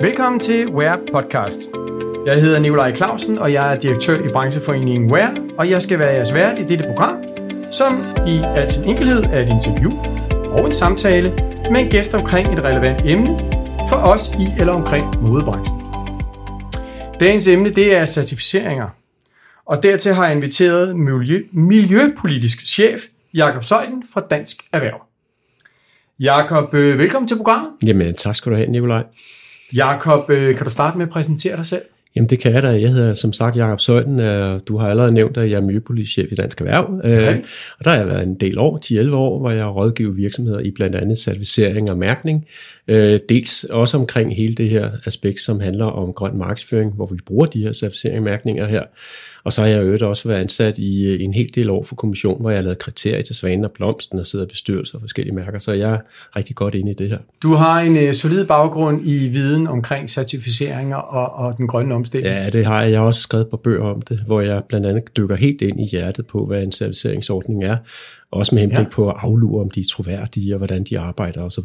Velkommen til Wear Podcast. Jeg hedder Nikolaj Clausen, og jeg er direktør i brancheforeningen Wear, og jeg skal være jeres vært i dette program, som i al sin enkelhed er et interview og en samtale med en gæst omkring et relevant emne for os i eller omkring modebranchen. Dagens emne det er certificeringer, og dertil har jeg inviteret miljø, miljøpolitisk chef Jakob Søjden fra Dansk Erhverv. Jakob, øh, velkommen til programmet. Jamen, tak skal du have, Nikolaj. Jakob, øh, kan du starte med at præsentere dig selv? Jamen det kan jeg da. Jeg hedder som sagt Jakob Søjden. Du har allerede nævnt, at jeg er miljøpolitisk chef i Dansk Erhverv. Okay. Og der har jeg været en del år, 10-11 år, hvor jeg har rådgivet virksomheder i blandt andet certificering og mærkning. Dels også omkring hele det her aspekt, som handler om grøn markedsføring, hvor vi bruger de her certificering og mærkninger her. Og så har jeg øvrigt også været ansat i en hel del år for kommissionen, hvor jeg har lavet kriterier til Svanen og Blomsten og sidder i bestyrelser og forskellige mærker, så jeg er rigtig godt inde i det her. Du har en uh, solid baggrund i viden omkring certificeringer og, og den grønne omstilling. Ja, det har jeg. Jeg har også skrevet på bøger om det, hvor jeg blandt andet dykker helt ind i hjertet på, hvad en certificeringsordning er, også med henblik ja. på at aflure, om de er troværdige og hvordan de arbejder osv.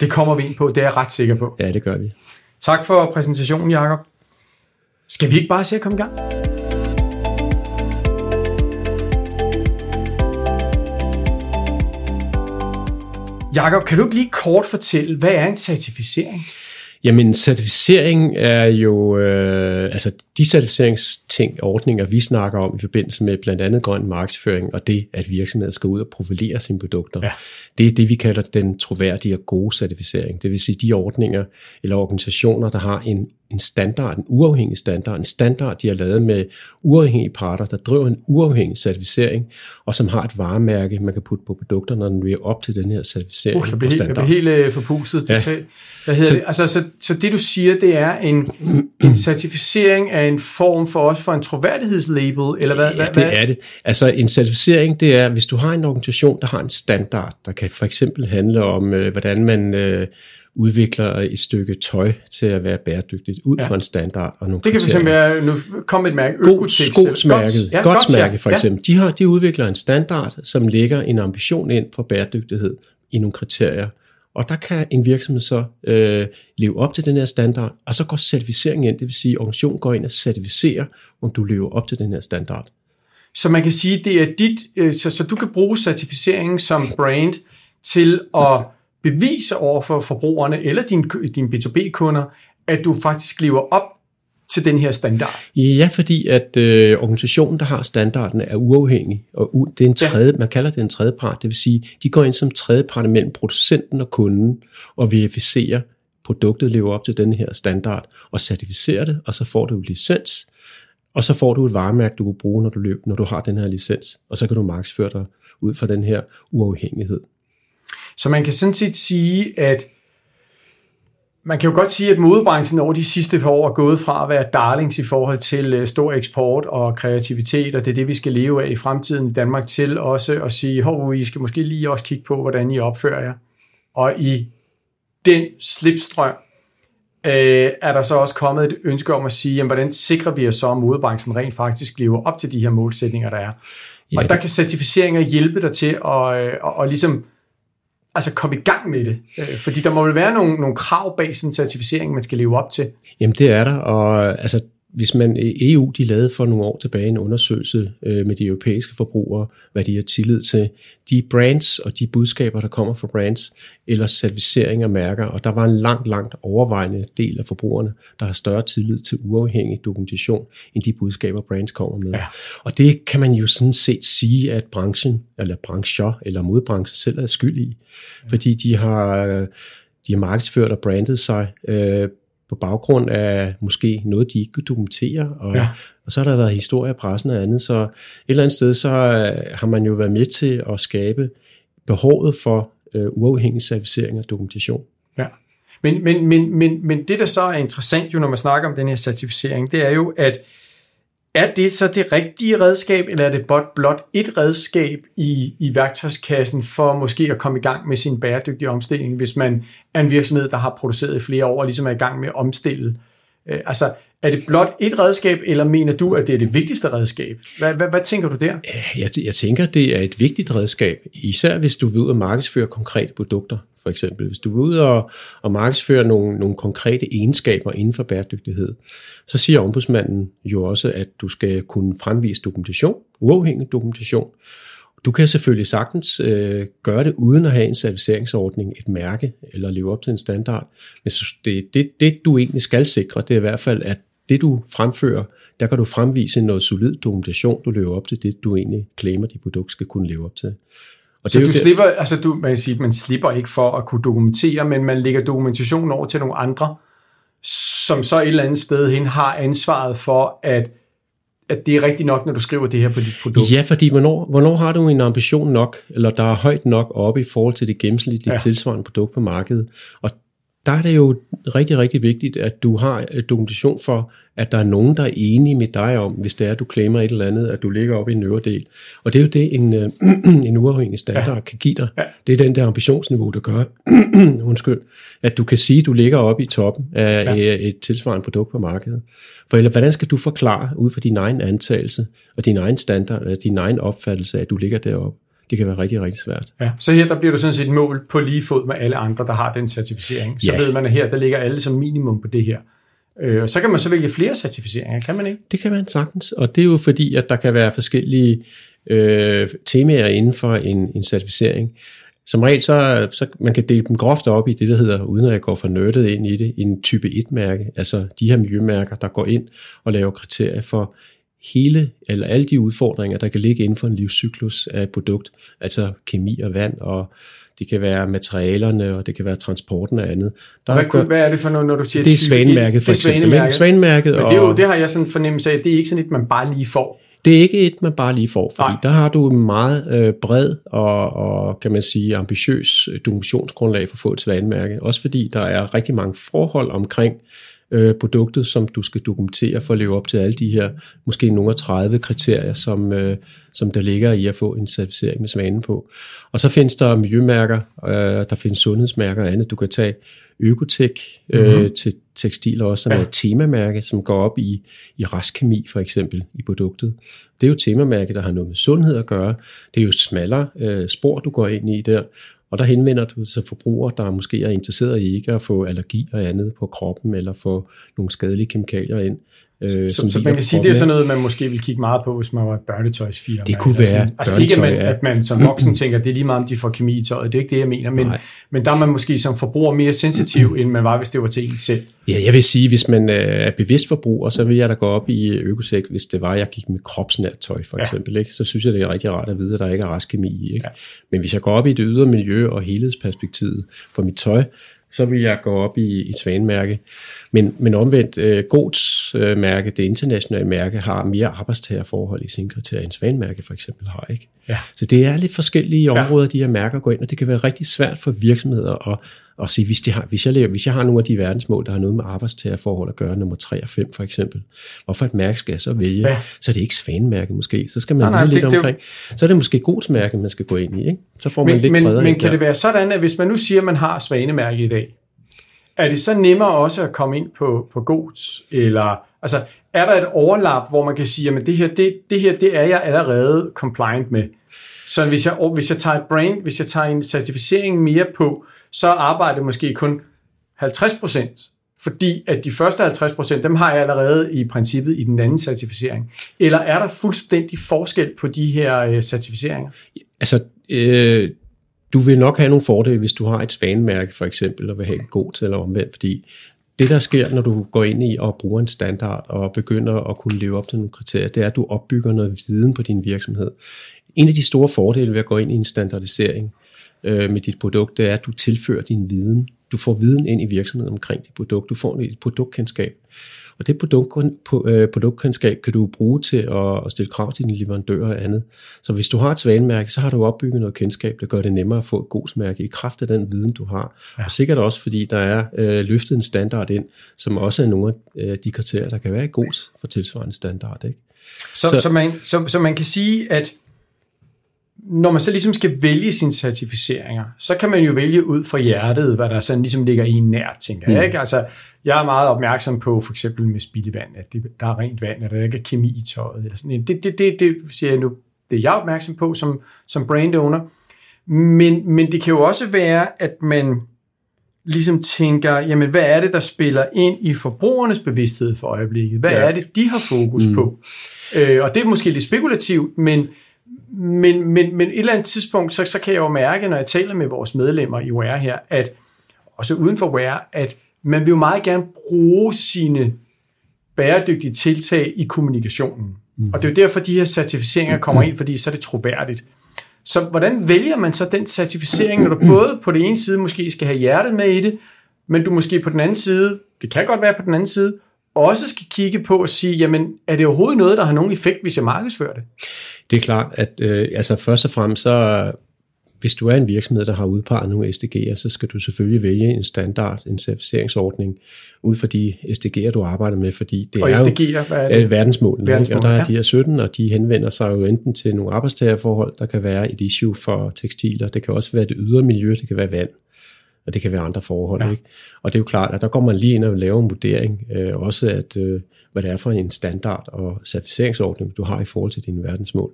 Det kommer vi ind på, det er jeg ret sikker på. Ja, det gør vi. Tak for præsentationen, Jakob. Skal vi ikke bare se at komme i gang? Jakob, kan du ikke lige kort fortælle, hvad er en certificering? Jamen, en certificering er jo, øh, altså de certificeringsting, ordninger, vi snakker om i forbindelse med blandt andet grøn markedsføring, og det, at virksomheder skal ud og profilere sine produkter, ja. det er det, vi kalder den troværdige og gode certificering. Det vil sige de ordninger eller organisationer, der har en en standard, en uafhængig standard, en standard, de har lavet med uafhængige parter, der driver en uafhængig certificering, og som har et varemærke, man kan putte på produkter, når den er op til den her certificering. Uh, jeg bliver helt, jeg bliver helt øh, forpustet. Ja. Hvad hedder så, det? Altså, så, så det du siger, det er en, en certificering af en form for os for en troværdighedslabel, eller hvad? Ja, hvad, det hvad? er det. Altså en certificering, det er, hvis du har en organisation, der har en standard, der kan for eksempel handle om, øh, hvordan man... Øh, udvikler et stykke tøj til at være bæredygtigt ud ja. fra en standard og nogle Det kan fx være, nu kom et mærke, Godsmærket, ja, Godsmærket for eksempel. Ja. De, har, de udvikler en standard, som lægger en ambition ind for bæredygtighed i nogle kriterier. Og der kan en virksomhed så øh, leve op til den her standard, og så går certificering ind, det vil sige, at organisationen går ind og certificerer, om du lever op til den her standard. Så man kan sige, det er dit, øh, så, så du kan bruge certificeringen som brand til at bevise over for forbrugerne eller dine din B2B-kunder, at du faktisk lever op til den her standard? Ja, fordi at øh, organisationen, der har standarden, er uafhængig, og u- det er en tredje, ja. man kalder det en tredje part, det vil sige, de går ind som tredje part mellem producenten og kunden, og verificerer, produktet lever op til den her standard, og certificerer det, og så får du licens, og så får du et varemærke, du kan bruge, når du, løb, når du har den her licens, og så kan du markedsføre dig ud fra den her uafhængighed. Så man kan sådan set sige, at man kan jo godt sige, at modebranchen over de sidste par år er gået fra at være darlings i forhold til øh, stor eksport og kreativitet, og det er det, vi skal leve af i fremtiden i Danmark, til også at sige, hov, I skal måske lige også kigge på, hvordan I opfører jer. Og i den slipstrøm øh, er der så også kommet et ønske om at sige, jamen, hvordan sikrer vi os så, at modebranchen rent faktisk lever op til de her målsætninger, der er. Ja, og der kan certificeringer hjælpe dig til at, at, at, at ligesom altså komme i gang med det? Fordi der må vel være nogle, nogle krav bag sådan en certificering, man skal leve op til? Jamen det er der, og altså hvis man EU de lavede for nogle år tilbage en undersøgelse øh, med de europæiske forbrugere, hvad de har tillid til, de brands og de budskaber, der kommer fra brands, eller certificering af mærker, og der var en langt, langt overvejende del af forbrugerne, der har større tillid til uafhængig dokumentation, end de budskaber, brands kommer med. Ja. Og det kan man jo sådan set sige, at branchen, eller brancher, eller modbranchen selv er skyld i, ja. fordi de har, de har markedsført og brandet sig øh, på baggrund af måske noget, de ikke kunne dokumentere, og, ja. og så har der været historie i pressen og andet, så et eller andet sted, så øh, har man jo været med til at skabe behovet for øh, uafhængig certificering og dokumentation. Ja. Men, men, men, men, men det, der så er interessant jo, når man snakker om den her certificering, det er jo, at er det så det rigtige redskab, eller er det blot, blot et redskab i, i værktøjskassen for måske at komme i gang med sin bæredygtige omstilling, hvis man er en virksomhed, der har produceret i flere år og ligesom er i gang med at omstille? Øh, altså, er det blot et redskab, eller mener du, at det er det vigtigste redskab? Hvad, hvad, hvad tænker du der? Øh, jeg, jeg tænker, det er et vigtigt redskab, især hvis du vil ud og markedsføre konkrete produkter for eksempel. Hvis du er ude og, og markedsfører nogle, nogle konkrete egenskaber inden for bæredygtighed, så siger ombudsmanden jo også, at du skal kunne fremvise dokumentation, uafhængig dokumentation. Du kan selvfølgelig sagtens øh, gøre det uden at have en certificeringsordning, et mærke eller leve op til en standard. Men det, det, det du egentlig skal sikre, det er i hvert fald, at det du fremfører, der kan du fremvise noget solid dokumentation, du lever op til det, du egentlig claimer, dit produkt skal kunne leve op til. Og så det du det, slipper, altså du, man, siger, man slipper ikke for at kunne dokumentere, men man lægger dokumentation over til nogle andre, som så et eller andet sted hen har ansvaret for, at, at det er rigtigt nok, når du skriver det her på dit produkt. Ja, fordi hvornår, hvornår har du en ambition nok, eller der er højt nok oppe i forhold til det gennemsnitlige ja. tilsvarende produkt på markedet. Og der er det jo rigtig, rigtig vigtigt, at du har dokumentation for, at der er nogen, der er enige med dig om, hvis det er, at du claimer et eller andet, at du ligger oppe i en øvre del. Og det er jo det, en, øh, en uafhængig standard ja. kan give dig. Ja. Det er den der ambitionsniveau, der gør, undskyld, at du kan sige, at du ligger oppe i toppen af ja. et tilsvarende produkt på markedet. For eller hvordan skal du forklare ud fra din egen antagelse og din egen standard, eller din egen opfattelse af, at du ligger deroppe? det kan være rigtig, rigtig svært. Ja, så her der bliver du sådan set mål på lige fod med alle andre, der har den certificering. Så ja. ved man, at her der ligger alle som minimum på det her. Øh, så kan man så vælge flere certificeringer, kan man ikke? Det kan man sagtens, og det er jo fordi, at der kan være forskellige øh, temaer inden for en, en certificering. Som regel, så, så man kan dele dem groft op i det, der hedder, uden at jeg går for nørdet ind i det, en type 1-mærke, altså de her miljømærker, der går ind og laver kriterier for hele, eller alle de udfordringer, der kan ligge inden for en livscyklus af et produkt, altså kemi og vand, og det kan være materialerne, og det kan være transporten og andet. Der hvad, gør, hvad er det for noget, når du siger Det er svanemærket for eksempel. Svanemærket. svanemærket Men det, er jo, det har jeg sådan fornemmelse af, det er ikke sådan et, man bare lige får. Det er ikke et, man bare lige får, fordi Nej. der har du en meget øh, bred og, og, kan man sige, ambitiøs dokumentationsgrundlag for at få et svanemærke. Også fordi der er rigtig mange forhold omkring øh, produktet, som du skal dokumentere for at leve op til alle de her, måske nogle af 30 kriterier, som, øh, som der ligger i at få en certificering med svanen på. Og så findes der miljømærker, øh, der findes sundhedsmærker og andet. Du kan tage Økotek øh, mm-hmm. til tekstiler også, som ja. er et temamærke, som går op i, i rastkemi for eksempel i produktet. Det er jo et temamærke, der har noget med sundhed at gøre. Det er jo smallere øh, spor, du går ind i der, og der henvender du til forbrugere, der måske er interesseret i ikke at få allergi og andet på kroppen, eller få nogle skadelige kemikalier ind. Øh, så, som så man kan sige, det er sådan noget, man måske vil kigge meget på, hvis man var et børnetøjsfirma. Det kunne være altså, altså ikke, at man, at man som voksen tænker, det er lige meget, om de får kemi i tøjet. Det er ikke det, jeg mener. Men, men der er man måske som forbruger mere sensitiv, end man var, hvis det var til en selv. Ja, jeg vil sige, hvis man øh, er bevidst forbruger, så vil jeg da gå op i økosæk, hvis det var, jeg gik med kropsnært tøj, for eksempel. Ja. Ikke? Så synes jeg, det er rigtig rart at vide, at der ikke er restkemi i. Ikke? Ja. Men hvis jeg går op i det ydre miljø og helhedsperspektivet for mit tøj, så vil jeg gå op i et svanemærke. Men, men omvendt, øh, Gods øh, mærke, det internationale mærke, har mere arbejdstagerforhold i sin kriterier, end svanemærke for eksempel har. ikke. Ja. Så det er lidt forskellige områder, ja. de her mærker går ind, og det kan være rigtig svært for virksomheder at, at sige, hvis, de har, hvis, jeg, hvis jeg har nogle af de verdensmål, der har noget med arbejdstagerforhold at gøre, nummer 3 og 5 for eksempel, hvorfor et mærke skal jeg så vælge? Ja. Så er det ikke svanemærke måske, så skal man nej, nej, lidt det, omkring. Det, så er det måske godsmærke, man skal gå ind i, ikke? Så får man men, lidt men, bredere Men kan der. det være sådan, at hvis man nu siger, at man har svanemærke i dag, er det så nemmere også at komme ind på, på Gods? Eller, altså, er der et overlap, hvor man kan sige, at det her, det, det her, det er jeg allerede compliant med. Så hvis jeg, hvis jeg tager et brand, hvis jeg tager en certificering mere på, så arbejder måske kun 50 procent, fordi at de første 50 procent, dem har jeg allerede i princippet i den anden certificering. Eller er der fuldstændig forskel på de her øh, certificeringer? Altså, øh, du vil nok have nogle fordele, hvis du har et svanemærke for eksempel, og vil have en god til eller omvendt, fordi det, der sker, når du går ind i og bruger en standard og begynder at kunne leve op til nogle kriterier, det er, at du opbygger noget viden på din virksomhed. En af de store fordele ved at gå ind i en standardisering øh, med dit produkt, det er, at du tilfører din viden. Du får viden ind i virksomheden omkring dit produkt. Du får et produktkendskab. Og det produkt, øh, produktkendskab kan du bruge til at, stille krav til dine leverandører og andet. Så hvis du har et svanemærke, så har du opbygget noget kendskab, der gør det nemmere at få et godsmærke i kraft af den viden, du har. Ja. Og sikkert også, fordi der er øh, løftet en standard ind, som også er nogle af øh, de kriterier, der kan være i gods for tilsvarende standard. Ikke? Så, så, så, man, så, så man kan sige, at når man så ligesom skal vælge sine certificeringer, så kan man jo vælge ud fra hjertet, hvad der sådan ligesom ligger i nær, tænker jeg. Mm. Ikke? Altså, jeg er meget opmærksom på for eksempel med spildevand, at det, der er rent vand, at der ikke er kemi i tøjet. Eller sådan. Det, det, det, det siger jeg nu, det er jeg opmærksom på som, som brand owner. Men, men det kan jo også være, at man ligesom tænker, jamen hvad er det, der spiller ind i forbrugernes bevidsthed for øjeblikket? Hvad ja. er det, de har fokus mm. på? Øh, og det er måske lidt spekulativt, men, men, men, men et eller andet tidspunkt, så, så kan jeg jo mærke, når jeg taler med vores medlemmer i WARE her, at også uden for WARE, at man vil jo meget gerne bruge sine bæredygtige tiltag i kommunikationen. Mm. Og det er jo derfor, de her certificeringer kommer ind, fordi så er det troværdigt. Så hvordan vælger man så den certificering, når du både på den ene side måske skal have hjertet med i det, men du måske på den anden side, det kan godt være på den anden side, også skal kigge på og sige, jamen er det overhovedet noget, der har nogen effekt, hvis jeg markedsfører det? Det er klart, at øh, altså først og fremmest så hvis du er en virksomhed, der har udpeget nogle SDG'er, så skal du selvfølgelig vælge en standard, en certificeringsordning, ud fra de SDG'er, du arbejder med, fordi det og er SDG'er, jo hvad er det? verdensmålene, Verdensmål, og der er ja. de her 17, og de henvender sig jo enten til nogle arbejdstagerforhold, der kan være et issue for tekstiler, det kan også være det ydre miljø, det kan være vand, og det kan være andre forhold. Ja. Ikke? Og det er jo klart, at der går man lige ind og laver en vurdering, øh, også at, øh, hvad det er for en standard og certificeringsordning, du har i forhold til dine verdensmål.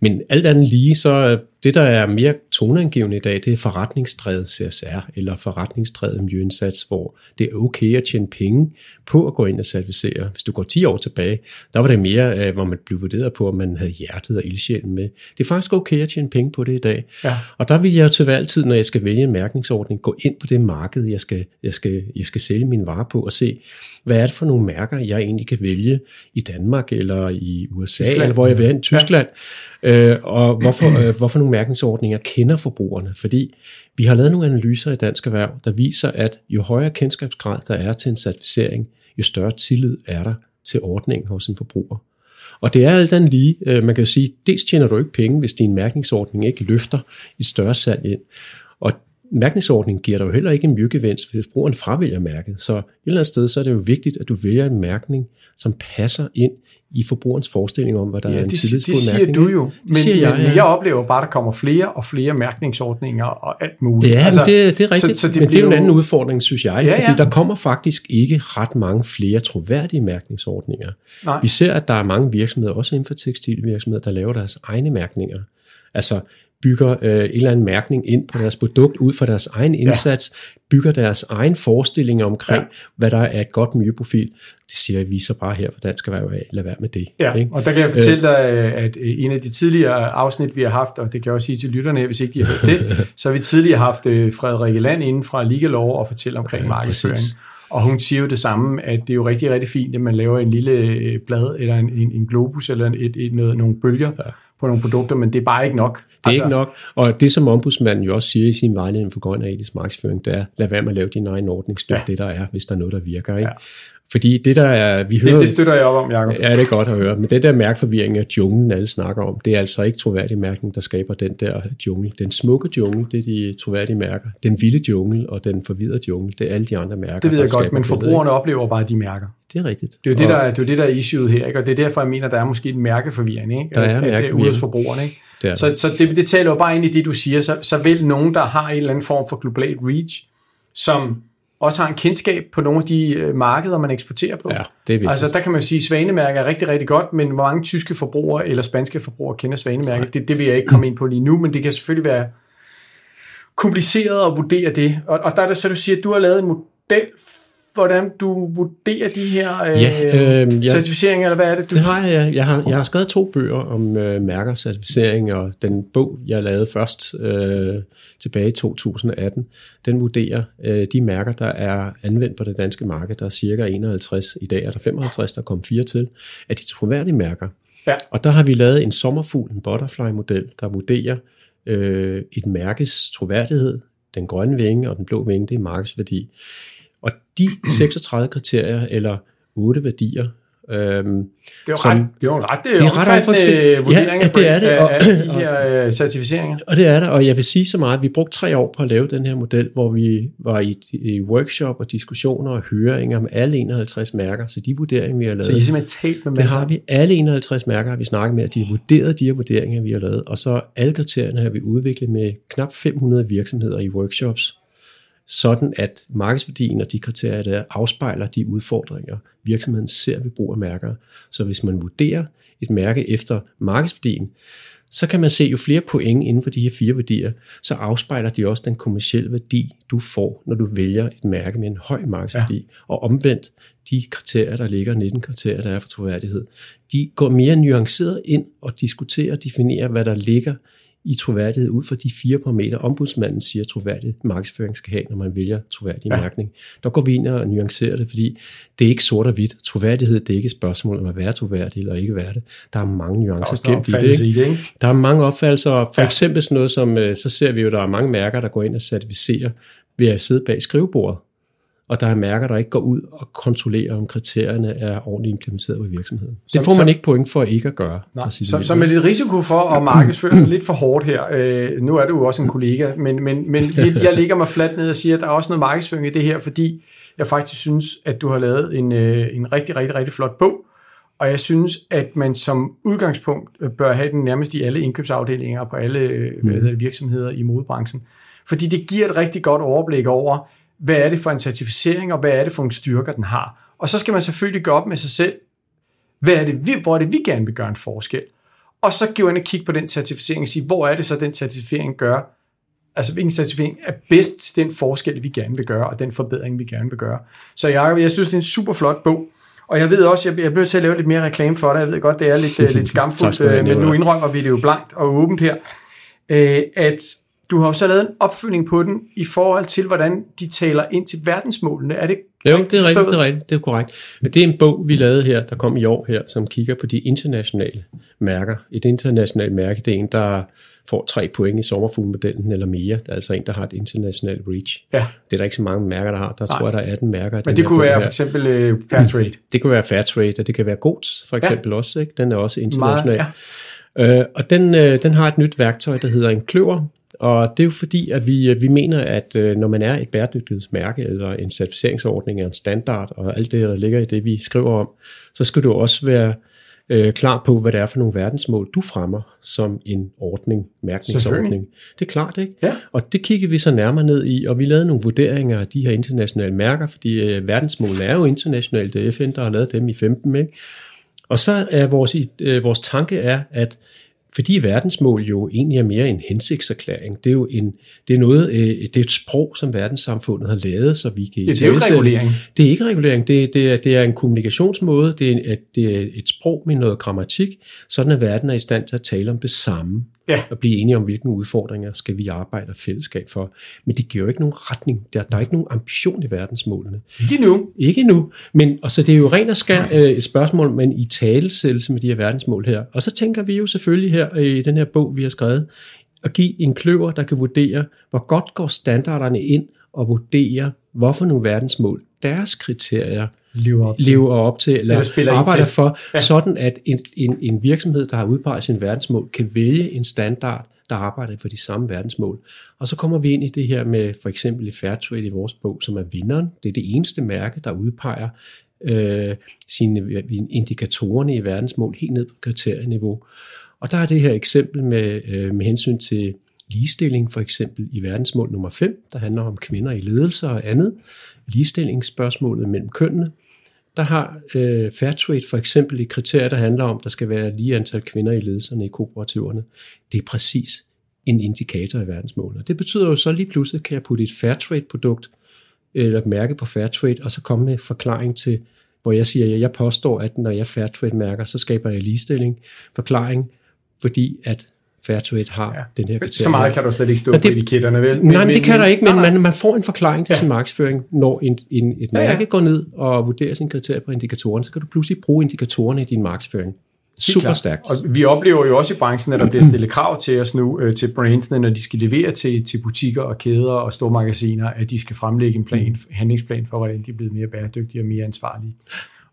Men alt andet lige, så øh, det, der er mere toneangivende i dag, det er forretningsdrevet CSR, eller forretningsdrevet miljøindsats, hvor det er okay at tjene penge på at gå ind og certificere. Hvis du går 10 år tilbage, der var det mere, øh, hvor man blev vurderet på, at man havde hjertet og ildsjælen med. Det er faktisk okay at tjene penge på det i dag. Ja. Og der vil jeg til hver tid, når jeg skal vælge en mærkningsordning, gå ind på det marked, jeg skal, jeg skal, jeg skal sælge mine varer på, og se, hvad er det for nogle mærker, jeg egentlig kan vælge i Danmark, eller i USA, Tyskland. eller hvor jeg vil hen, Tyskland, ja. øh, og hvorfor, øh, hvorfor nogle mærkningsordninger kender forbrugerne. Fordi vi har lavet nogle analyser i Dansk Erhverv, der viser, at jo højere kendskabsgrad der er til en certificering, jo større tillid er der til ordningen hos en forbruger. Og det er alt andet lige, øh, man kan jo sige, dels tjener du ikke penge, hvis din mærkningsordning ikke løfter et større salg ind. Og mærkningsordningen giver dig jo heller ikke en miljøgevinst, hvis brugeren fravælger mærket. Så et eller andet sted, så er det jo vigtigt, at du vælger en mærkning, som passer ind i forbrugerens forestilling om, hvad der Ja, er en det, tillidsfuld det siger mærkning. du jo, men, siger jeg, men, ja. jeg oplever bare, at der kommer flere og flere mærkningsordninger og alt muligt. Ja, altså, det, det er rigtigt, Så, så det men det er jo en anden udfordring, synes jeg, ja, fordi ja. der kommer faktisk ikke ret mange flere troværdige mærkningsordninger. Nej. Vi ser, at der er mange virksomheder, også inden for tekstilvirksomheder, der laver deres egne mærkninger. Altså bygger øh, en eller anden mærkning ind på deres produkt ud fra deres egen indsats, ja. bygger deres egen forestillinger omkring, Ja. hvad der er et godt miljøprofil. Det siger vi så bare her for Dansk Erhverv lad være med det. Ja, ikke? og der kan jeg fortælle dig, at øh, en af de tidligere afsnit, vi har haft, og det kan jeg også sige til lytterne, hvis ikke de har hørt det, så har vi tidligere haft øh, Frederikke Land inden fra Ligalov og fortælle omkring Ja, markedsføring. præcis. Og hun siger jo det samme, at det er jo rigtig, rigtig fint, at man laver en lille øh, blad, eller en, en, en globus, eller et, et, noget, nogle bølger ja. På nogle produkter, men det er bare ikke nok. Det er altså, ikke nok. Og det, som ombudsmanden jo også siger i sin vejledning for grøn og etisk markedsføring, det er, lad være med at lave din egen ordning, støt Ja. det, der er, hvis der er noget, der virker. Ikke? Ja. Fordi det, der er, vi hører... Det, det støtter jeg op om, Jacob. Ja, det er godt at høre. Men det der mærkforvirring af junglen, alle snakker om, det er altså ikke troværdig mærkning, der skaber den der jungle. Den smukke jungle, det er de troværdige mærker. Den vilde jungle og den forvidrede jungle, det er alle de andre mærker, Det ved jeg godt, men forbrugerne oplever bare de mærker. Det er rigtigt. Det er jo det, der, det er, det, der er issueet her, ikke? og det er derfor, jeg mener, der er måske en mærkeforvirring. Ikke? Der er mærkeforvirring. Ude hos forbrugerne. Ikke? det er Så, så det, det taler jo bare ind i det, du siger. Så, så vil nogen, der har en eller anden form for global reach, som også har en kendskab på nogle af de øh, markeder, man eksporterer på. Ja, det er vigtigt. Altså der kan man sige, at Svanemærke er rigtig, rigtig godt, men hvor mange tyske forbrugere eller spanske forbrugere kender Svanemærke, det, det vil jeg ikke komme ind på lige nu, men det kan selvfølgelig være kompliceret at vurdere det. Og, og der er det så, du siger, at du har lavet en model, hvordan du vurderer de her øh, Ja, øh, ja. certificeringer, eller hvad er det? Du Det har jeg. Jeg har, jeg har skrevet to bøger om øh, mærker, certificering, og den bog, jeg lavede først øh, tilbage i 2018, den vurderer øh, de mærker, der er anvendt på det danske marked. Der er cirka 51. I dag er der 55, der kom fire til. Af de troværdige mærker. Ja. Og der har vi lavet en sommerfugl, en butterfly-model, der vurderer øh, et mærkes troværdighed. Den grønne vinge og den blå vinge, det er markedsværdi. Og de 36 kriterier, eller otte værdier, øhm, Det er jo som- ret, det er ret, det er Det er ret omfattende vurdering Ja, det er det, af, og- af, de her øh, certificeringer. Og det er der, og jeg vil sige så meget, at vi brugte tre år på at lave den her model, hvor vi var i, i workshop og diskussioner og høringer med alle 51 mærker, så de vurderinger, vi har lavet, Så I simpelthen talt med det har vi. Alle 51 mærker har vi snakket med, at de har vurderet de her vurderinger, vi har lavet, og så alle kriterierne har vi udviklet med knap 500 virksomheder i workshops, sådan at markedsværdien og de kriterier, der afspejler de udfordringer, virksomheden ser ved brug af mærker. Så hvis man vurderer et mærke efter markedsværdien, så kan man se, jo flere point inden for de her fire værdier, så afspejler de også den kommercielle værdi, du får, når du vælger et mærke med en høj markedsværdi. Ja. Og omvendt, de kriterier, der ligger, 19 kriterier, der er for troværdighed, de går mere nuanceret ind og diskuterer og definerer, hvad der ligger i troværdighed ud fra de fire parametre, ombudsmanden siger, at troværdig markedsføring skal have, når man vælger troværdig ja. mærkning. Der går vi ind og nuancerer det, fordi det er ikke sort og hvidt. Troværdighed, det er ikke et spørgsmål om at være troværdig eller ikke være det. Der er mange nuancer gemt i det. Ikke? I det ikke? Der er mange opfattelser, for ja. eksempel sådan noget som, øh, så ser vi jo, der er mange mærker, der går ind og certificerer ved at sidde bag skrivebordet og der er mærker, der ikke går ud og kontrollerer, om kriterierne er ordentligt implementeret i virksomheden. Det får man som, ikke point for ikke at gøre. Nej, så, så med lidt risiko for at markedsføre lidt for hårdt her, øh, nu er du jo også en kollega, men, men, men jeg lægger mig fladt ned og siger, at der er også noget markedsføring i det her, fordi jeg faktisk synes, at du har lavet en, øh, en rigtig, rigtig, rigtig flot bog, og jeg synes, at man som udgangspunkt bør have den nærmest i alle indkøbsafdelinger på alle øh, mm. virksomheder i modebranchen. Fordi det giver et rigtig godt overblik over, hvad er det for en certificering, og hvad er det for en styrker, den har. Og så skal man selvfølgelig gå op med sig selv, hvad er det, vi, hvor er det, vi gerne vil gøre en forskel. Og så gå ind og kigge på den certificering og sige, hvor er det så, den certificering gør, altså hvilken certificering er bedst til den forskel, vi gerne vil gøre, og den forbedring, vi gerne vil gøre. Så jeg, jeg synes, det er en super flot bog, og jeg ved også, jeg, jeg bliver til at lave lidt mere reklame for dig. Jeg ved godt, det er lidt, uh, lidt skamfuldt, uh, men nu indrømmer vi det jo blankt og åbent her, uh, at du har også lavet en opfølgning på den i forhold til, hvordan de taler ind til verdensmålene. Er det jo, det er rigtigt, det er rigtigt, det er korrekt. Det er en bog, vi lavede her, der kom i år her, som kigger på de internationale mærker. Et internationalt mærke, det er en, der får tre point i sommerfuglmodellen eller mere. Der er altså en, der har et internationalt reach. Ja. Det er der ikke så mange mærker, der har. Der Nej. tror jeg, der er 18 mærker. Men det kunne være her. for eksempel uh, Fairtrade. Det kunne være Fairtrade, og det kan være Goats for eksempel ja. også. Ikke? Den er også international. Meget, ja. Uh, og den, uh, den har et nyt værktøj, der hedder en kløver, og det er jo fordi, at vi, vi mener, at øh, når man er et bæredygtighedsmærke, eller en certificeringsordning, eller en standard, og alt det, der ligger i det, vi skriver om, så skal du også være øh, klar på, hvad det er for nogle verdensmål, du fremmer som en ordning, mærkningsordning. Det er klart, ikke? Ja. Og det kiggede vi så nærmere ned i, og vi lavede nogle vurderinger af de her internationale mærker, fordi øh, verdensmålene er jo internationale, det er FN, der har lavet dem i 15, ikke? Og så er vores, øh, vores tanke er, at fordi verdensmål jo egentlig er mere en hensigtserklæring. Det er jo en, det er noget, øh, det er et sprog, som verdenssamfundet har lavet, så vi kan... Det er jo ikke regulering. Det er ikke regulering, det, det, er, det er en kommunikationsmåde, det er, det er et sprog med noget grammatik, sådan at verden er i stand til at tale om det samme ja. og blive enige om, hvilke udfordringer skal vi arbejde fællesskab for. Men det giver jo ikke nogen retning. Der, der er ikke nogen ambition i verdensmålene. Ikke nu. Ikke nu. Men og så det er jo rent og skær øh, et spørgsmål, men i talesættelse med de her verdensmål her. Og så tænker vi jo selvfølgelig her øh, i den her bog, vi har skrevet, at give en kløver, der kan vurdere, hvor godt går standarderne ind og vurdere, hvorfor nogle verdensmål, deres kriterier, lever op til, lever op til eller, eller arbejder til. for, ja. sådan at en, en, en virksomhed, der har udpeget sin verdensmål, kan vælge en standard, der arbejder for de samme verdensmål. Og så kommer vi ind i det her med for eksempel i Fairtrade i vores bog, som er vinderen. Det er det eneste mærke, der udpeger øh, sine indikatorerne i verdensmål helt ned på kriterieniveau. Og der er det her eksempel med, øh, med hensyn til ligestilling, for eksempel i verdensmål nummer 5, der handler om kvinder i ledelse og andet. Ligestillingsspørgsmålet mellem kønnene der har øh, Fairtrade for eksempel et kriterie, der handler om, at der skal være lige antal kvinder i ledelserne i kooperativerne. Det er præcis en indikator i verdensmålene. Det betyder jo så lige pludselig, kan jeg putte et Fairtrade-produkt eller mærke på Fairtrade, og så komme med forklaring til, hvor jeg siger, at jeg påstår, at når jeg Fairtrade-mærker, så skaber jeg ligestilling. Forklaring, fordi at Fairtrade har ja. den her kriterie. Så meget kan du slet ikke stå det, på etiketterne, vel? Men, nej, men det kan der ikke, men man, man får en forklaring til ja. sin markedsføring. Når en, en, et mærke ja, ja. går ned og vurderer sin kriterier på indikatorerne, så kan du pludselig bruge indikatorerne i din markedsføring. Super stærkt. Og vi oplever jo også i branchen, at der bliver stillet krav til os nu, øh, til brandsene, når de skal levere til, til butikker og kæder og store magasiner, at de skal fremlægge en plan, handlingsplan for, hvordan de er blevet mere bæredygtige og mere ansvarlige.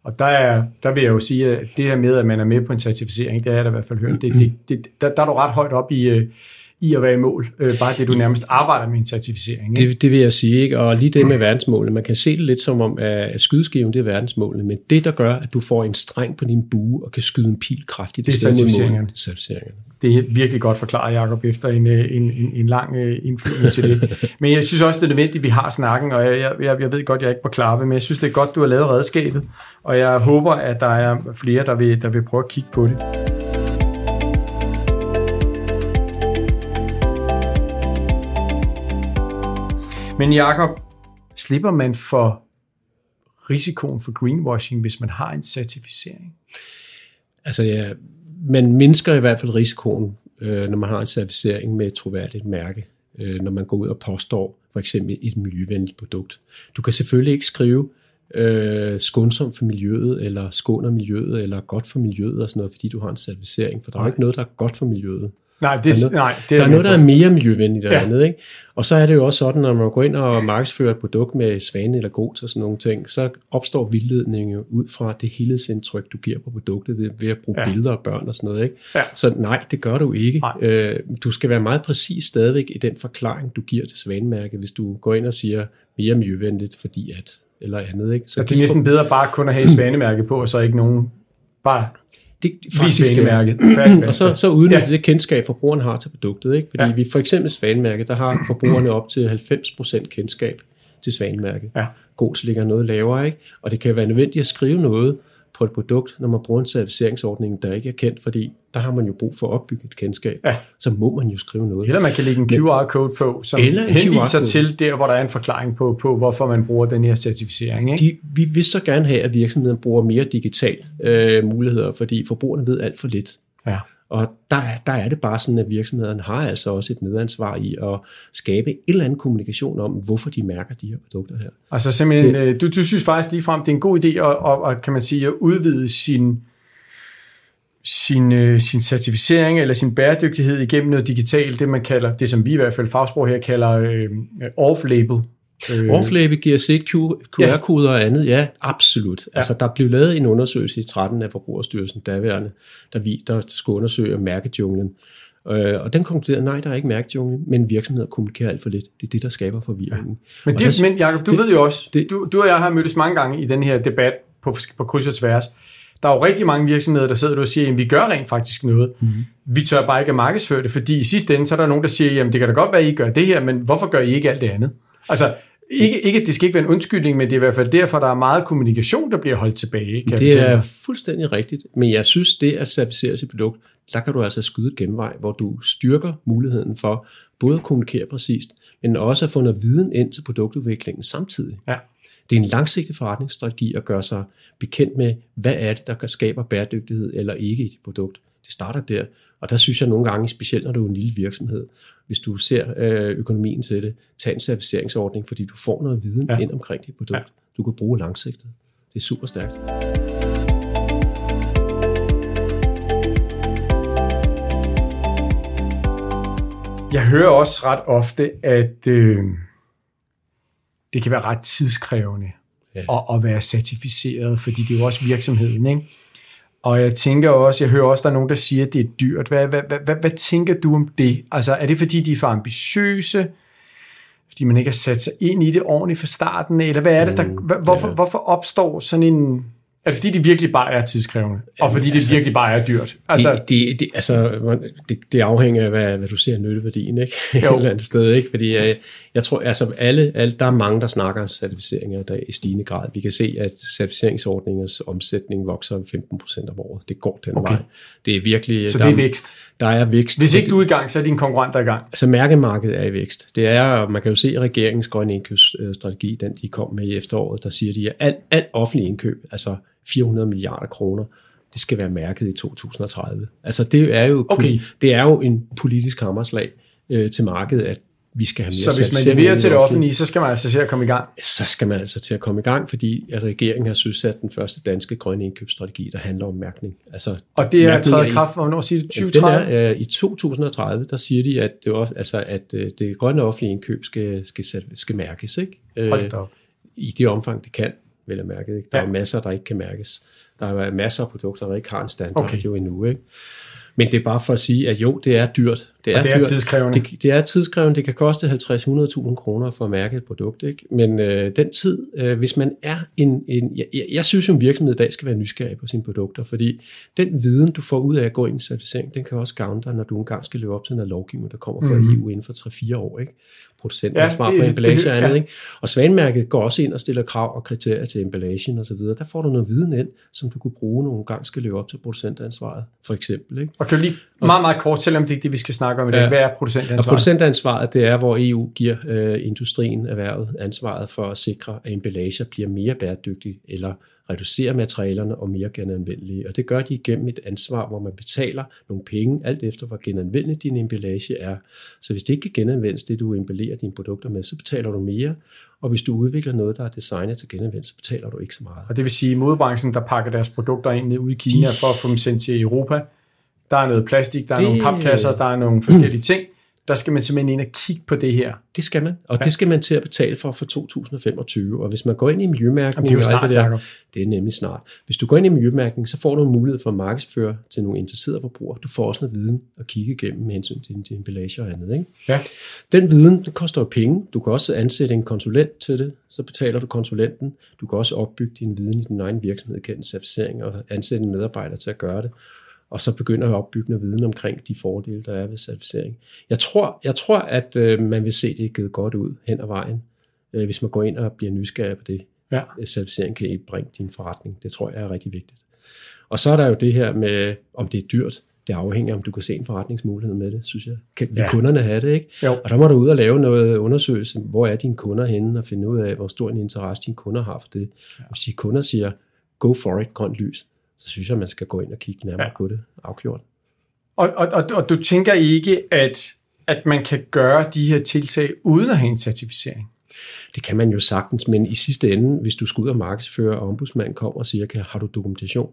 Og der, er, der vil jeg jo sige, at det her med, at man er med på en certificering, det er jeg da i hvert fald hørt, det, det, det, der, der er du ret højt op i, øh, i at være i mål. Øh, bare det, du nærmest arbejder med en certificering. Ikke? Det, det vil jeg sige, ikke? og lige det med verdensmålene, man kan se det lidt som om, at skydeskiven det er verdensmålene, men det, der gør, at du får en streng på din bue og kan skyde en pil kraftigt, det er certificeringerne. Det er certificeringerne. Det er virkelig godt forklaret, Jacob, efter en, øh, en, en, en lang øh, indflyvning til det. Men jeg synes også, det er nødvendigt, at vi har snakken, og jeg, jeg, jeg ved godt, jeg er ikke på klappe, men jeg synes, det er godt, du har lavet redskabet, og jeg håber, at der er flere, der vil, der vil prøve at kigge på det. Men Jakob, slipper man for risikoen for greenwashing, hvis man har en certificering? Altså ja, man mindsker i hvert fald risikoen, øh, når man har en certificering med et troværdigt mærke, øh, når man går ud og påstår for eksempel et miljøvenligt produkt. Du kan selvfølgelig ikke skrive øh, skånsom for miljøet, eller skåner miljøet, eller godt for miljøet og sådan noget, fordi du har en certificering, for der er ikke noget, der er godt for miljøet. Nej, det, Der er noget- nej, det Der er noget, der er mere miljøvenligt Ja. andet. Ikke? Og så er det jo også sådan, når man går ind og markedsfører et produkt med svane eller gods og sådan nogle ting, så opstår vildledning jo ud fra det helhedsindtryk, du giver på produktet ved, ved at bruge ja. billeder af børn og sådan noget. Ikke? Ja. Så nej, det gør du ikke. Nej. Øh, du skal være meget præcis stadigvæk i den forklaring, du giver til svanemærket, hvis du går ind og siger mere miljøvenligt, fordi at, eller andet. Ikke? Så Altså, det er næsten bedre bare kun at have et svanemærke på, og så ikke nogen bare det, svanemærket. Færdig, Og så, så udnytte Ja. det kendskab, forbrugeren har til produktet. Ikke? Fordi ja. vi for eksempel Svanemærket, der har forbrugerne op til 90% kendskab til Svanemærket. Ja. Gods ligger noget lavere, ikke? og det kan være nødvendigt at skrive noget på et produkt, når man bruger en certificeringsordning, der ikke er kendt, fordi der har man jo brug for at opbygge et kendskab. Ja. Så må man jo skrive noget. Eller man kan lægge en QR-code på, som Eller en henviser til der, hvor der er en forklaring på, på hvorfor man bruger den her certificering. Ikke? De, vi vil så gerne have, at virksomheden bruger mere digital øh, muligheder, fordi forbrugerne ved alt for lidt. Ja. Og der, er- der er det bare sådan, at virksomhederne har altså også et medansvar i at skabe en eller anden kommunikation om, hvorfor de mærker de her produkter her. Altså simpelthen, det, du, du synes faktisk ligefrem, det er en god idé at, at, at, kan man sige, at udvide sin, sin, øh, sin certificering eller sin bæredygtighed igennem noget digitalt, det man kalder, det som vi i hvert fald fagsprog her kalder øh, off-label. Øh, Overflæbe, GRC, QR-koder og andet, ja, absolut. Ja. Altså, der blev lavet en undersøgelse i 13 af Forbrugerstyrelsen, daværende, der, vi, der skulle undersøge mærkejunglen. Øh, og den konkluderede, nej, der er ikke mærkejunglen, men virksomheder kommunikerer alt for lidt. Det er det, der skaber forvirringen. Men, Og det, der- men Jacob, du det- ved jo også, det- du, du og jeg har mødtes mange gange i den her debat på, på kryds og tværs. Der er jo rigtig mange virksomheder, der sidder og siger, at vi gør rent faktisk noget. Mhm. Mm. Vi tør bare ikke at markedsføre det, fordi i sidste ende, så er der nogen, der siger, jamen det kan da godt være, at I gør det her, men hvorfor gør I ikke alt det andet? Altså, ikke, ikke, det skal ikke være en undskyldning, men det er i hvert fald derfor, der er meget kommunikation, der bliver holdt tilbage. Kan Det er dig. fuldstændig rigtigt, men jeg synes, det at certificere sit produkt, der kan du altså skyde et genvej, hvor du styrker muligheden for både at kommunikere præcist, men også at få noget viden ind til produktudviklingen samtidig. Ja. Det er en langsigtet forretningsstrategi at gøre sig bekendt med, hvad er det, der skaber bæredygtighed eller ikke i dit produkt. Det starter der, og der synes jeg nogle gange, specielt når du er en lille virksomhed, hvis du ser øh, økonomien til det, tag en certificeringsordning, fordi du får noget viden Ja. ind omkring dit produkt. Ja. Du kan bruge langsigtet. Det er super stærkt. Jeg hører også ret ofte, at øh, det kan være ret tidskrævende Ja. at, at være certificeret, fordi det er jo også virksomheden, ikke? Og jeg tænker også, jeg hører også, der er nogen, der siger, at det er dyrt. Hvad, hvad, hvad, hvad, hvad tænker du om det? Altså, er det fordi, de er for ambitiøse? Fordi man ikke har sat sig ind i det ordentligt fra starten? Eller hvad er det, der, hvor- hvorfor, hvorfor opstår sådan en... Er det fordi, det virkelig bare er tidskrævende? Og fordi det altså- virkelig bare er dyrt? Altså, det, det, det, altså, det, det afhænger af, hvad, hvad du ser nytteværdien, ikke? Et Jo. eller andet sted, ikke? Fordi øh, jeg tror, altså alle, alle, der er mange, der snakker om certificeringer der i stigende grad. Vi kan se, at certificeringsordningens omsætning vokser 15% om året. Det går den Okay. vej. Det er virkelig... så der, det er vækst. Der er vækst. Hvis ikke du er i gang, så er dine konkurrenter i gang. Altså mærkemarkedet er i vækst. Det er, man kan jo se regeringens grønne indkøbsstrategi, den de kom med i efteråret, der siger de, at alt, alt offentlig indkøb, altså 400 milliarder kroner, det skal være mærket i 2030. Altså det er jo, Okay. det er jo en politisk hammerslag øh, til markedet, at vi skal have mere Så hvis man leverer til det offentlige, så skal man altså se at komme i gang. så skal man altså til at komme i gang, fordi at regeringen har søsat den første danske grønne indkøbsstrategi, der handler om mærkning. Altså, Og det er i kraft, hvornår siger det? den 2030? er, øh, I 2030, der siger de, at det, altså, at øh, det grønne offentlige indkøb skal, skal, skal mærkes. Ikke? Øh. I det omfang, det kan, vel at mærke. Ikke? Der Ja. er masser, der ikke kan mærkes. Der er masser af produkter, der ikke har en standard Okay. jo endnu. Ikke? Men det er bare for at sige, at jo, det er dyrt. Det er, Og det er dyrt. tidskrævende. Det, det er tidskrævende. Det kan koste 50-100.000 kroner for at mærke et produkt. Ikke? Men øh, den tid, øh, hvis man er en... en jeg, jeg, synes jo, en virksomhed i dag skal være nysgerrig på sine produkter, fordi den viden, du får ud af at gå ind i certificering, den kan også gavne dig, når du engang skal løbe op til noget lovgivning, der kommer fra Mhm. mm. EU inden for 3-4 år. Ikke? Producentansvar ja, på emballage og andet. Ja. Ikke? Og Svanemærket går også ind og stiller krav og kriterier til emballagen osv. Der får du noget viden ind, som du kunne bruge nogle gange skal leve op til producentansvaret, for eksempel. Ikke? Og kan du lige meget, meget kort, selvom det er det, vi skal snakke om i dag. Ja. Hvad er producentansvaret? Og producentansvaret, det er, hvor EU giver øh, industrien erhvervet ansvaret for at sikre, at emballager bliver mere bæredygtige eller reducere materialerne og mere genanvendelige. Og det gør de igennem et ansvar, hvor man betaler nogle penge, alt efter hvor genanvendelig din emballage er. Så hvis det ikke kan genanvendes, det du emballerer dine produkter med, så betaler du mere. Og hvis du udvikler noget, der er designet til genanvendelse, så betaler du ikke så meget. Og det vil sige, at modebranchen, der pakker deres produkter ind ned ude i Kina de... for at få dem sendt til Europa, der er noget plastik, der er det... nogle papkasser, der er nogle forskellige ting der skal man simpelthen ind og kigge på det her. Det skal man, og ja. det skal man til at betale for for 2025. Og hvis man går ind i miljømærkning, Jamen, det er jo snart, det, der, det er nemlig snart. Hvis du går ind i miljømærkning, så får du en mulighed for at markedsføre til nogle interesserede forbrugere. Du får også noget viden at kigge igennem med hensyn til din emballage og andet. Ikke? Ja. Den viden, den koster jo penge. Du kan også ansætte en konsulent til det, så betaler du konsulenten. Du kan også opbygge din viden i din egen virksomhed gennem certificering og ansætte en medarbejder til at gøre det og så begynder at opbygge noget viden omkring de fordele, der er ved certificering. Jeg tror, jeg tror at øh, man vil se, det givet godt ud hen ad vejen, øh, hvis man går ind og bliver nysgerrig på det. Ja. Øh, certificering kan bringe din forretning. Det tror jeg er rigtig vigtigt. Og så er der jo det her med, om det er dyrt. Det afhænger om du kan se en forretningsmulighed med det, synes jeg. Kan vi ja. kunderne have det, ikke? Jo. Og der må du ud og lave noget undersøgelse. Hvor er dine kunder henne? Og finde ud af, hvor stor en interesse dine kunder har for det. Hvis de kunder siger, go for it, grønt lys, så synes jeg, man skal gå ind og kigge nærmere ja. på det afgjort. Og, og, og, og du tænker ikke, at, at man kan gøre de her tiltag uden at have en certificering? Det kan man jo sagtens, men i sidste ende, hvis du skal ud og markedsføre, og ombudsmanden kommer og siger, har du dokumentation?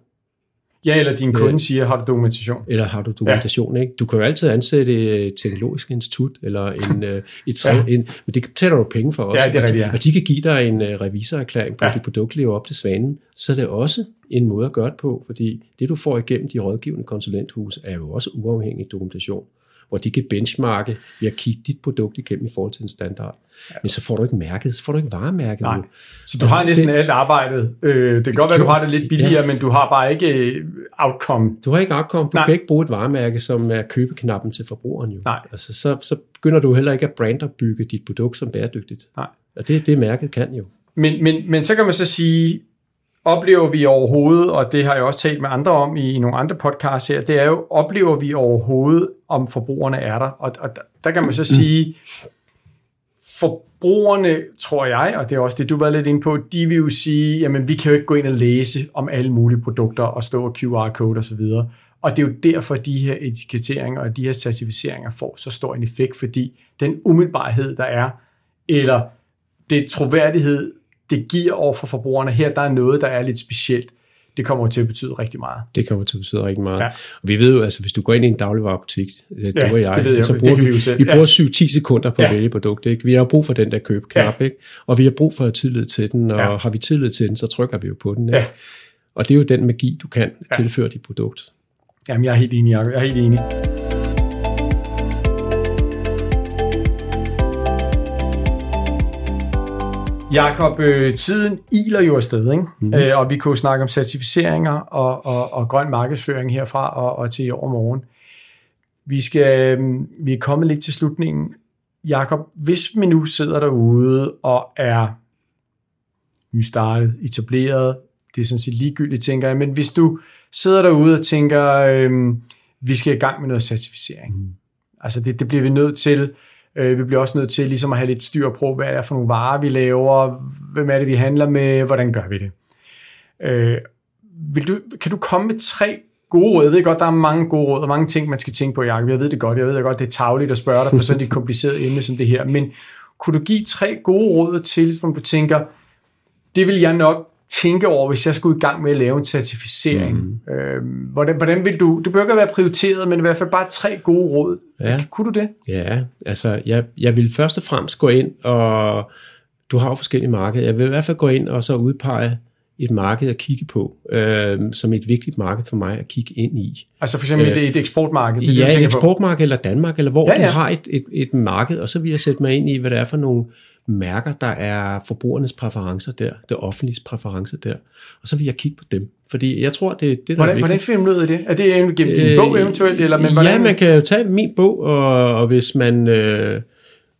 Ja, eller din kunde ja. siger, har du dokumentation? Eller har du dokumentation, ja. ikke? Du kan jo altid ansætte et teknologisk institut, eller en, øh, et træ, ja. en, men det betaler du penge for også. Ja, det er rigtigt, ja. Og de kan give dig en uh, revisorerklæring på, ja. at dit produkt lever op til svanen. Så er det også en måde at gøre det på, fordi det du får igennem de rådgivende konsulenthus, er jo også uafhængig dokumentation hvor de kan benchmarke ved at kigge dit produkt igennem i forhold til en standard. Ja. Men så får du ikke mærket, så får du ikke varemærket Nej. nu. Så du har næsten det, alt arbejdet. Øh, det kan godt være, du har det lidt billigere, ja. men du har bare ikke øh, outcome. Du har ikke outcome. Du Nej. kan ikke bruge et varemærke, som er købeknappen til forbrugeren. Jo. Nej. Altså, så, så begynder du heller ikke at brandopbygge dit produkt som bæredygtigt. Nej. Og det det mærket kan jo. Men, men, men så kan man så sige, oplever vi overhovedet, og det har jeg også talt med andre om i, nogle andre podcasts her, det er jo, oplever vi overhovedet, om forbrugerne er der? Og, og der kan man så sige, forbrugerne, tror jeg, og det er også det, du var lidt inde på, de vil jo sige, jamen vi kan jo ikke gå ind og læse om alle mulige produkter og stå og QR-code osv. Og, og det er jo derfor, de her etiketteringer og de her certificeringer får så stor en effekt, fordi den umiddelbarhed, der er, eller det troværdighed, det giver over for forbrugerne. Her der er noget, der er lidt specielt. Det kommer til at betyde rigtig meget. Det kommer til at betyde rigtig meget. Ja. Og vi ved jo, altså hvis du går ind i en dagligvarerbutik, det ja, og jeg, det ved jeg, så bruger det vi, vi, vi bruger 7-10 sekunder på ja. at vælge produkt. Ikke? Vi har brug for den der købknap, ja. ikke? og vi har brug for at tillid til den, og ja. har vi tillid til den, så trykker vi jo på den. Ikke? Ja. Og det er jo den magi, du kan ja. tilføre dit produkt. Jamen, jeg er helt enig, Jeg er helt enig. Jakob, øh, tiden iler jo afsted, ikke? Mm. Øh, og vi kunne snakke om certificeringer og, og, og grøn markedsføring herfra og, og til i overmorgen. Vi, skal, øh, vi er kommet lidt til slutningen. Jakob, hvis vi nu sidder derude og er nystartet, etableret, det er sådan set ligegyldigt, tænker jeg, men hvis du sidder derude og tænker, øh, vi skal i gang med noget certificering, mm. altså det, det bliver vi nødt til, Øh, vi bliver også nødt til ligesom at have lidt styr på, hvad er det for nogle varer, vi laver, hvem er det, vi handler med, hvordan gør vi det. Øh, vil du, kan du komme med tre gode råd? Jeg ved godt, der er mange gode råd, og mange ting, man skal tænke på, Jacob. Jeg ved det godt, jeg ved det godt, det er tavligt at spørge dig på sådan et kompliceret emne som det her, men kunne du give tre gode råd til, som du tænker, det vil jeg nok tænke over, hvis jeg skulle i gang med at lave en certificering? Mm. Øh, hvordan, hvordan vil du, det bør ikke være prioriteret, men i hvert fald bare tre gode råd. Ja. Kunne du det? Ja, altså jeg, jeg vil først og fremmest gå ind, og du har jo forskellige markeder, jeg vil i hvert fald gå ind og så udpege et marked at kigge på, øh, som et vigtigt marked for mig at kigge ind i. Altså for eksempel øh, et, et eksportmarked? Det, ja, et eksportmarked på. eller Danmark, eller hvor ja, ja. du har et, et, et marked, og så vil jeg sætte mig ind i, hvad det er for nogle mærker, der er forbrugernes præferencer der, det offentlige præferencer der, og så vil jeg kigge på dem. Fordi jeg tror, det er det, der hvordan, er Hvordan finder du ud af det? Er det gennem din øh, bog eventuelt? Eller, men hvordan? Ja, man kan jo tage min bog, og, og hvis man... Øh,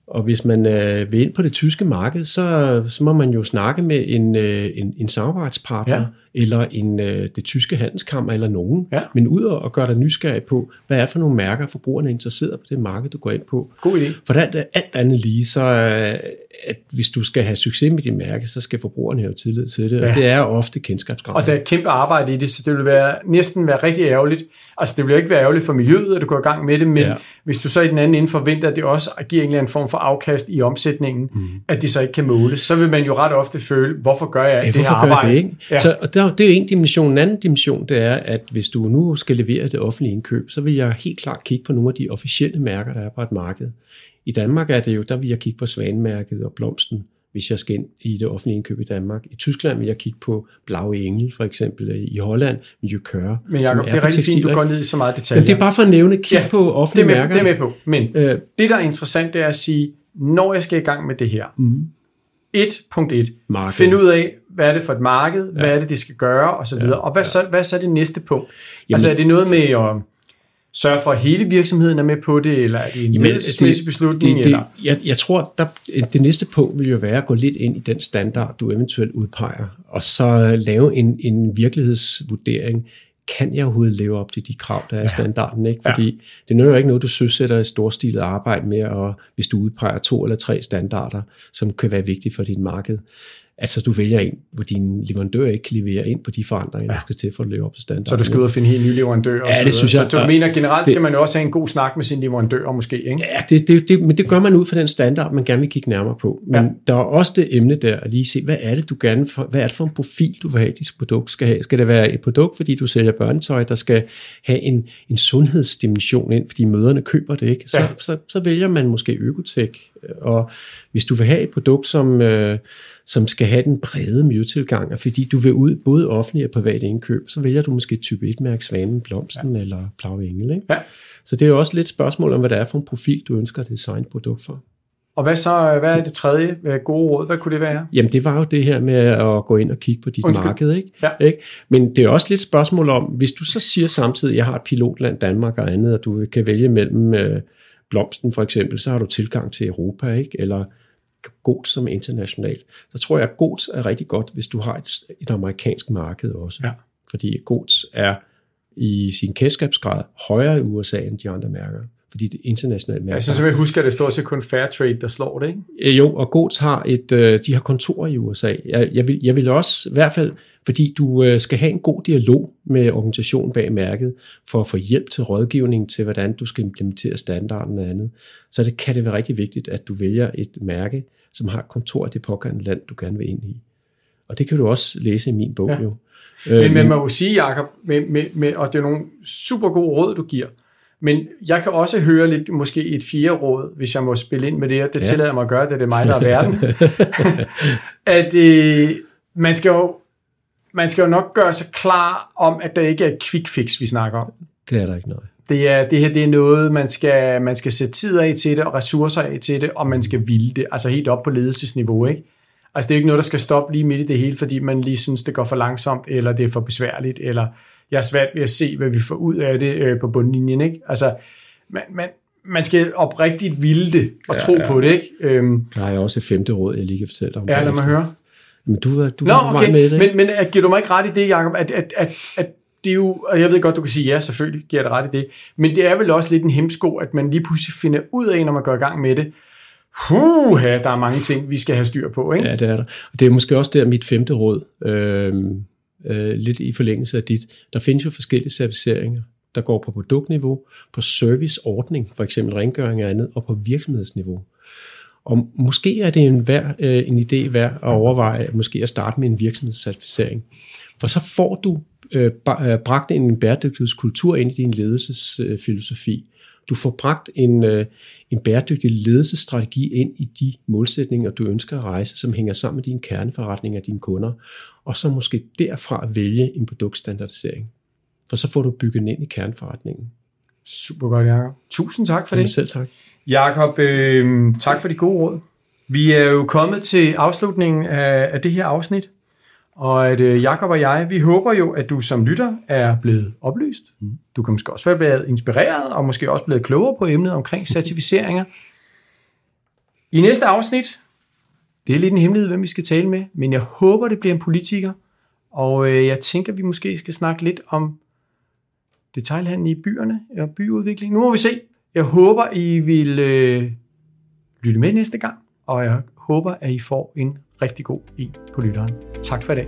Og hvis man øh, vil ind på det tyske marked, så, så må man jo snakke med en, øh, en, en samarbejdspartner, ja. Eller en, øh, det tyske handelskammer, eller nogen. Ja. Men ud og gøre dig nysgerrig på, hvad er for nogle mærker, forbrugerne er interesseret på det marked, du går ind på. God idé. For alt, alt andet lige, så øh, at hvis du skal have succes med dit mærke, så skal forbrugerne have tillid til det, ja. og det er ofte kendskabskrav. Og der er kæmpe arbejde i det, så det vil være, næsten være rigtig ærgerligt. Altså det vil jo ikke være ærgerligt for miljøet, at du går i gang med det, men ja. hvis du så i den anden ende forventer, at det også giver en eller anden form for afkast i omsætningen, mm. at det så ikke kan måles, så vil man jo ret ofte føle, hvorfor gør jeg ja, det her arbejde? Det, ikke? Ja. Så og der, det er jo en dimension. En anden dimension, det er, at hvis du nu skal levere det offentlige indkøb, så vil jeg helt klart kigge på nogle af de officielle mærker, der er på et marked. I Danmark er det jo, der vil jeg kigge på Svanemærket og Blomsten, hvis jeg skal ind i det offentlige indkøb i Danmark. I Tyskland vil jeg kigge på Blaue Engel, for eksempel. I Holland vil jeg køre. Men Jacob, det er rigtig fint, du går ned i så meget detaljer. Men det er bare for at nævne, kig ja, på offentlige det med, mærker. Det er med på. Men øh, det, der er interessant, det er at sige, når jeg skal i gang med det her, mm. 1.1. Find ud af, hvad er det for et marked, ja. hvad er det, det skal gøre, og så videre. Ja, og hvad, ja. så, hvad er så det næste punkt? Jamen, altså er det noget med at sørge for, at hele virksomheden er med på det, eller er det en ledelsesmæssig beslutning? Det, det, eller? Jeg, jeg tror, der, det næste punkt vil jo være at gå lidt ind i den standard, du eventuelt udpeger, og så lave en, en virkelighedsvurdering. Kan jeg overhovedet leve op til de krav, der er i standarden? Ikke? Fordi ja. det er jo ikke noget, du søsætter et storstilet arbejde med, og hvis du udpeger to eller tre standarder, som kan være vigtige for dit marked altså du vælger en, hvor din leverandør ikke kan levere ind på de forandringer, ja. der skal til for at leve op til standarden. Så du skal ud og finde helt nye leverandører? Ja, det synes jeg. Så du mener generelt skal man jo også have en god snak med sin leverandør måske, ikke? Ja, det, det, det, men det gør man ud fra den standard, man gerne vil kigge nærmere på. Men ja. der er også det emne der, at lige se, hvad er det, du gerne for, hvad er det for en profil, du vil have, dit produkt skal have? Skal det være et produkt, fordi du sælger børnetøj, der skal have en, en sundhedsdimension ind, fordi møderne køber det, ikke? Så, ja. så, så, så vælger man måske Økotek, og hvis du vil have et produkt, som... Øh, som skal have den brede miljøtilgang, og fordi du vil ud både offentlige og private indkøb, så vælger du måske type 1-mærke Svanen, Blomsten ja. eller Blau Engel. Ikke? Ja. Så det er jo også lidt spørgsmål om, hvad det er for en profil, du ønsker at designe produkt for. Og hvad så, hvad er det tredje hvad gode råd? Hvad kunne det være? Jamen det var jo det her med at gå ind og kigge på dit Undskyld. marked. Ikke? Ja. ikke? Men det er også lidt et spørgsmål om, hvis du så siger samtidig, at jeg har et pilotland Danmark og andet, og du kan vælge mellem øh, blomsten for eksempel, så har du tilgang til Europa, ikke? eller GOTS som international, så tror jeg, at GOTS er rigtig godt, hvis du har et, et amerikansk marked også. Ja. Fordi GOTS er i sin kendskabsgrad højere i USA end de andre mærker fordi det internationale mærke. Jeg synes, jeg husker, at det står til kun Fairtrade, der slår det, ikke? Øh, jo, og GOTS har et, øh, de har kontorer i USA. Jeg, jeg, vil, jeg vil også, i hvert fald, fordi du øh, skal have en god dialog med organisationen bag mærket, for at få hjælp til rådgivning til, hvordan du skal implementere standarden og andet. Så det kan det være rigtig vigtigt, at du vælger et mærke, som har kontor i det pågældende land, du gerne vil ind i. Og det kan du også læse i min bog ja. jo. Men man må jo sige, Jacob, med, med, med, og det er nogle super gode råd, du giver, men jeg kan også høre lidt, måske et fjerde råd, hvis jeg må spille ind med det, det ja. tillader mig at gøre, det, det er mig, der er verden, at øh, man, skal jo, man skal jo nok gøre sig klar om, at der ikke er et quick fix, vi snakker om. Det er der ikke noget. Det, er, det her det er noget, man skal, man skal sætte tid af til det, og ressourcer af til det, og man skal ville det, altså helt op på ledelsesniveau, ikke? Altså det er ikke noget, der skal stoppe lige midt i det hele, fordi man lige synes, det går for langsomt, eller det er for besværligt, eller jeg er svært ved at se, hvad vi får ud af det øh, på bundlinjen. Ikke? Altså, man, man, man skal oprigtigt ville det og ja, tro ja. på det. Ikke? Øhm, der er også et femte råd, jeg lige kan fortælle om. Ja, lad mig høre. Men du, du Nå, okay. med det. Men, men giver du mig ikke ret i det, Jacob, at, at, at, at det er jo, og jeg ved godt, du kan sige ja, selvfølgelig giver dig ret i det, men det er vel også lidt en hemsko, at man lige pludselig finder ud af, når man går i gang med det, Huh, der er mange ting, vi skal have styr på. Ikke? Ja, det er der. Og det er måske også der mit femte råd. Øhm, øh, lidt i forlængelse af dit. Der findes jo forskellige certificeringer, der går på produktniveau, på serviceordning, for eksempel rengøring og andet, og på virksomhedsniveau. Og måske er det en, vær, øh, en idé værd at overveje, måske at starte med en virksomhedscertificering. For så får du øh, øh bragt en bæredygtighedskultur ind i din ledelsesfilosofi. Du får bragt en, øh, en bæredygtig ledelsesstrategi ind i de målsætninger, du ønsker at rejse, som hænger sammen med din kerneforretning af dine kunder, og så måske derfra vælge en produktstandardisering. For så får du bygget den ind i kerneforretningen. Super godt, Jacob. Tusind tak for Jamen det. Selv tak. Jakob, øh, tak for de gode råd. Vi er jo kommet til afslutningen af, af det her afsnit. Og at øh, Jakob og jeg, vi håber jo, at du som lytter er blevet oplyst. Mm. Du kan måske også være blevet inspireret, og måske også blevet klogere på emnet omkring certificeringer. I næste afsnit, det er lidt en hemmelighed, hvem vi skal tale med, men jeg håber, det bliver en politiker, og øh, jeg tænker, vi måske skal snakke lidt om detaljhandel i byerne og byudvikling. Nu må vi se. Jeg håber, I vil øh, lytte med næste gang, og jeg håber, at I får en rigtig god en på lytteren. Tak for i dag.